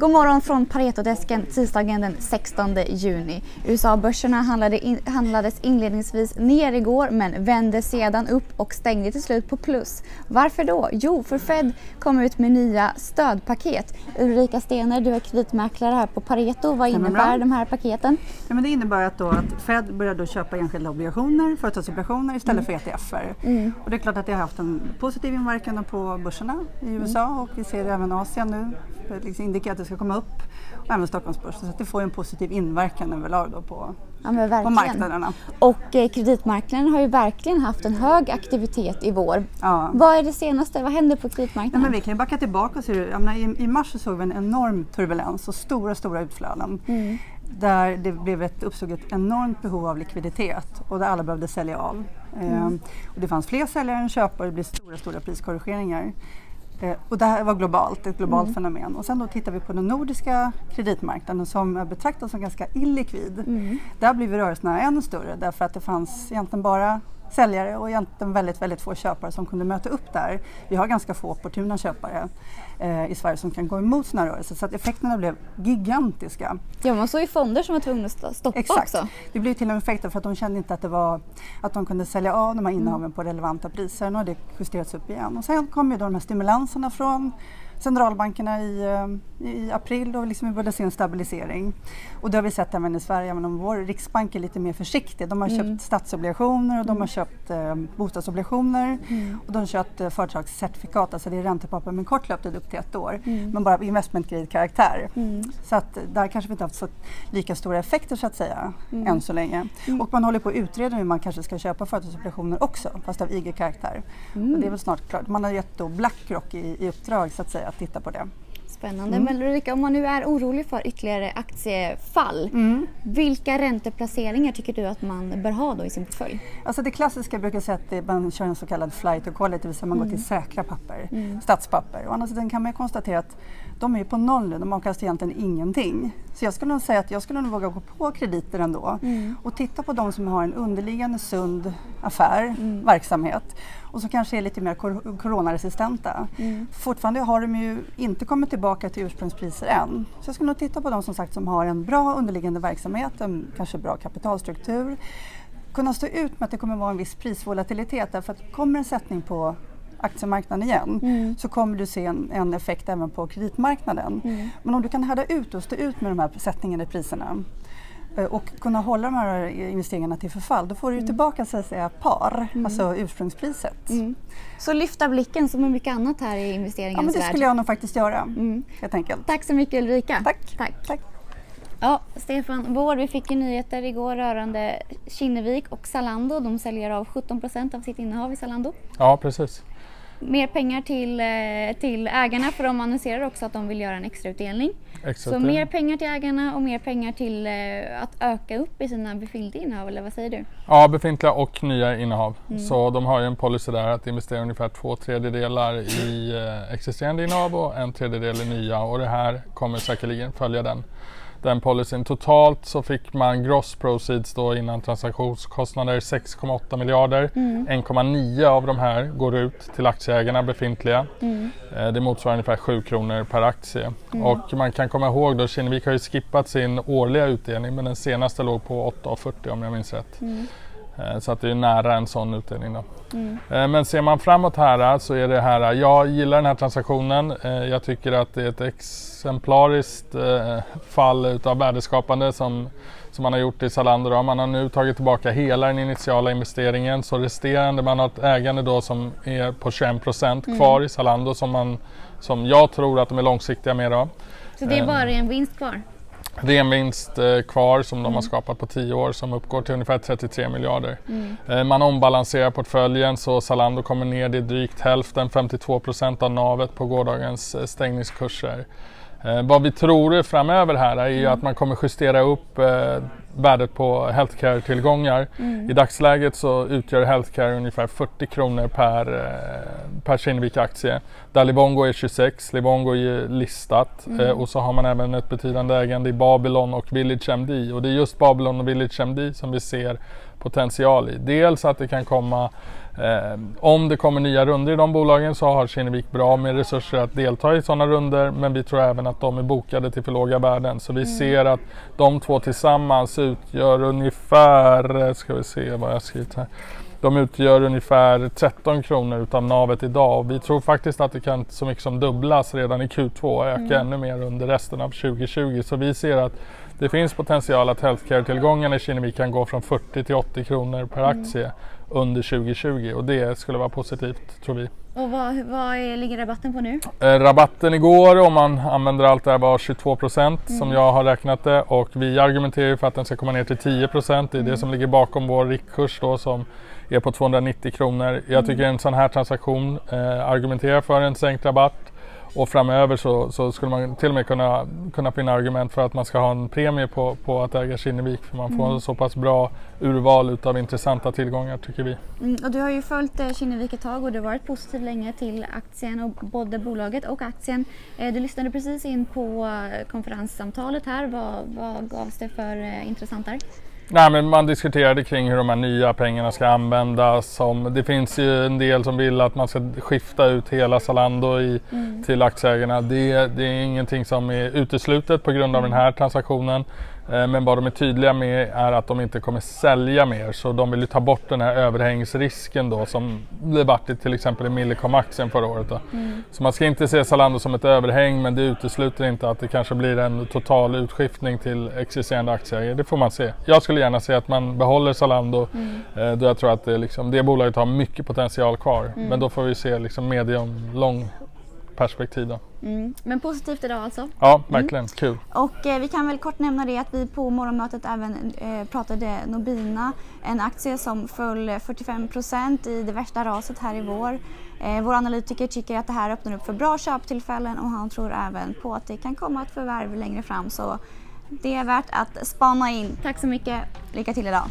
God morgon från Paretodesken tisdagen den 16 juni. USA-börserna handlade in, handlades inledningsvis ner igår men vände sedan upp och stängde till slut på plus. Varför då? Jo, för Fed kom ut med nya stödpaket. Ulrika Stener, du är kreditmäklare här på Pareto. Vad innebär de här paketen? Ja, men det innebär att, då att Fed började köpa enskilda obligationer, företagsobligationer istället mm. för ETFer. Mm. Och det är klart att det har haft en positiv inverkan på börserna i USA mm. och vi ser det även Asien nu. Det liksom indikerar ska komma upp och även Stockholmsbörsen. Så att det får en positiv inverkan överlag då på, ja, på marknaderna. Och eh, kreditmarknaden har ju verkligen haft en hög aktivitet i vår. Ja. Vad är det senaste? Vad händer på kreditmarknaden? Ja, men vi kan ju backa tillbaka. Så menar, i, I mars så såg vi en enorm turbulens och stora, stora utflöden. Mm. Där det blev ett, uppstod ett enormt behov av likviditet och där alla behövde sälja av. Mm. Ehm, och det fanns fler säljare än köpare och det blev stora, stora priskorrigeringar. Eh, och det här var globalt, ett globalt mm. fenomen. Och sen då tittar vi på den nordiska kreditmarknaden som betraktas som ganska illikvid. Mm. Där blir rörelserna ännu större därför att det fanns egentligen bara säljare och egentligen väldigt, väldigt få köpare som kunde möta upp där. Vi har ganska få opportuna köpare eh, i Sverige som kan gå emot sådana rörelser så att effekterna blev gigantiska. Ja, man såg ju fonder som var tvungna att stoppa Exakt. också. Det blev till och med effekter för att de kände inte att, det var, att de kunde sälja av de här innehaven mm. på relevanta priser. Nu har det justerats upp igen. Och sen kom ju då de här stimulanserna från centralbankerna i, eh, i april och liksom vi började se en stabilisering. Och det har vi sett även i Sverige, även om vår riksbank är lite mer försiktig. De har mm. köpt statsobligationer och de har mm. köpt eh, bostadsobligationer mm. och de har köpt eh, företagscertifikat, alltså det är räntepapper med kort löptid upp till ett år, mm. men bara investment grade-karaktär. Mm. Så att där kanske vi inte haft så lika stora effekter så att säga, mm. än så länge. Och man håller på att utreda hur man kanske ska köpa företagsobligationer också, fast av IG-karaktär. Och det är väl snart klart. Man har gett då Blackrock i, i uppdrag så att säga att titta på det. Spännande. Mm. Men Ulrika, om man nu är orolig för ytterligare aktiefall, mm. vilka ränteplaceringar tycker du att man bör ha då i sin portfölj? Alltså det klassiska brukar säga att man kör en så kallad flight to quality, det vill säga man mm. går till säkra papper, mm. statspapper. Å andra sidan kan man konstatera att de är på noll nu, de avkastar egentligen ingenting. Så jag skulle nog säga att jag skulle nog våga gå på krediter ändå mm. och titta på de som har en underliggande sund affär, mm. verksamhet och som kanske är lite mer kor coronaresistenta. Mm. Fortfarande har de ju inte kommit tillbaka till ursprungspriser än. Så jag skulle nog titta på de som sagt som har en bra underliggande verksamhet, en kanske bra kapitalstruktur kunna stå ut med att det kommer vara en viss prisvolatilitet därför att kommer en sättning på aktiemarknaden igen mm. så kommer du se en, en, effekt även på kreditmarknaden. Mm. Men om du kan härda ut och stå ut med de här sättningarna i priserna eh, och kunna hålla de här investeringarna till förfall, då får du mm. tillbaka så att säga par, mm. alltså ursprungspriset. Mm. Så lyfta blicken som med mycket annat här i investeringens värld? Ja, men det skulle jag nog faktiskt göra. Mm. Helt enkelt. Tack så mycket Ulrika. Tack. Tack. Tack. Ja, Stefan Vård, vi fick ju nyheter igår rörande Kinnevik och Zalando. De säljer av 17 procent av sitt innehav i Zalando. Ja, precis mer pengar till, eh, till ägarna för de annonserar också att de vill göra en extrautdelning. Extra så mer pengar till ägarna och mer pengar till eh, att öka upp i sina befintliga innehav, eller vad säger du? Ja, befintliga och nya innehav. Mm. Så de har ju en policy där att investera ungefär två tredjedelar i eh, existerande innehav och en tredjedel i nya och det här kommer säkerligen följa den den policyn. Totalt så fick man gross proceeds då innan transaktionskostnader 6,8 miljarder. Mm. 1,9 av de här går ut till aktieägarna befintliga. Mm. Eh, det motsvarar ungefär 7 kronor per aktie. Mm. Och man kan komma ihåg då Kinnevik har ju skippat sin årliga utdelning men den senaste låg på 8,40 om jag minns rätt. Mm. Eh, så att det är nära en sån utdelning. Då. Mm. Eh, men ser man framåt här så är det här, jag gillar den här transaktionen. Jag tycker att det är ett exemplariskt eh, fall utav värdeskapande som, som man har gjort i Zalando. Då. Man har nu tagit tillbaka hela den initiala investeringen så resterande, man har ett ägande då som är på 21 procent mm. kvar i Zalando som, man, som jag tror att de är långsiktiga med. Då. Så det är bara en vinst kvar? Det är en vinst eh, kvar som de mm. har skapat på 10 år som uppgår till ungefär 33 miljarder. Mm. Eh, man ombalanserar portföljen så Zalando kommer ner till drygt hälften, 52 procent av navet på gårdagens eh, stängningskurser. Vad vi tror framöver här är mm. att man kommer justera upp värdet på healthcare-tillgångar. Mm. I dagsläget så utgör healthcare ungefär 40 kronor per, eh, per Kinnevik-aktie. Där Livongo är 26, Livongo är listat Mm. eh, och så har man även ett betydande ägande i Babylon och Village MD och det är just Babylon och Village MD som vi ser potential i. Dels att det kan komma om det kommer nya runder i de bolagen så har Kinnevik bra med resurser att delta i sådana runder men vi tror även att de är bokade till för låga värden. Så vi ser att de två tillsammans utgör ungefär, eh, ska vi se vad jag skrivit här. De utgör ungefär 13 kronor utav navet idag och vi tror faktiskt att det kan så mycket som dubblas redan i Q2 och öka ännu mer under resten av 2020. Så vi ser att det finns potential att healthcare-tillgångarna i Kinnevik kan gå från 40 till 80 kronor per aktie under 2020 och det skulle vara positivt tror vi. Och vad, vad är, ligger rabatten på nu? Eh, rabatten igår om man använder allt det här var 22 procent som jag har räknat det och vi argumenterar för att den ska komma ner till 10 procent. Det är det som ligger bakom vår riktkurs då som är på 290 kronor. Jag tycker en sån här transaktion eh, argumenterar för en sänkt rabatt och framöver så, så skulle man till och med kunna, kunna finna argument för att man ska ha en premie på, på att äga Kinnevik för man får så pass bra urval utav intressanta tillgångar tycker vi. Mm, och du har ju följt eh, Kinnevik ett tag och du har varit positiv länge till aktien och både bolaget och aktien. Eh, du lyssnade precis in på eh, konferenssamtalet här. Vad, vad gavs det för eh, intressant där? Nej, men man diskuterade kring hur de här nya pengarna ska användas. Som, det finns ju en del som vill att man ska skifta ut hela Zalando i, till aktieägarna. Det, det är ingenting som är uteslutet på grund av den här transaktionen. Eh, Men vad de är tydliga med är att de inte kommer sälja mer. Så de vill ju ta bort den här överhängsrisken då som det vart i till exempel i Millicom-aktien förra året. Då. Så man ska inte se Zalando som ett överhäng men det utesluter inte att det kanske blir en total utskiftning till existerande aktieägare. Det får man se. Jag skulle gärna se att man behåller Zalando eh, då jag tror att det, liksom, det bolaget har mycket potential kvar. Men då får vi se liksom medium, lång perspektiv. Då. Mm. Men positivt idag alltså. Ja, verkligen. Kul. Och eh, vi kan väl kort nämna det att vi på morgonmötet även eh, pratade Nobina, en aktie som föll 45 procent i det värsta raset här i vår. Eh, vår analytiker tycker att det här öppnar upp för bra köptillfällen och han tror även på att det kan komma ett förvärv längre fram. Så det är värt att spana in. Tack så mycket. Lycka till idag.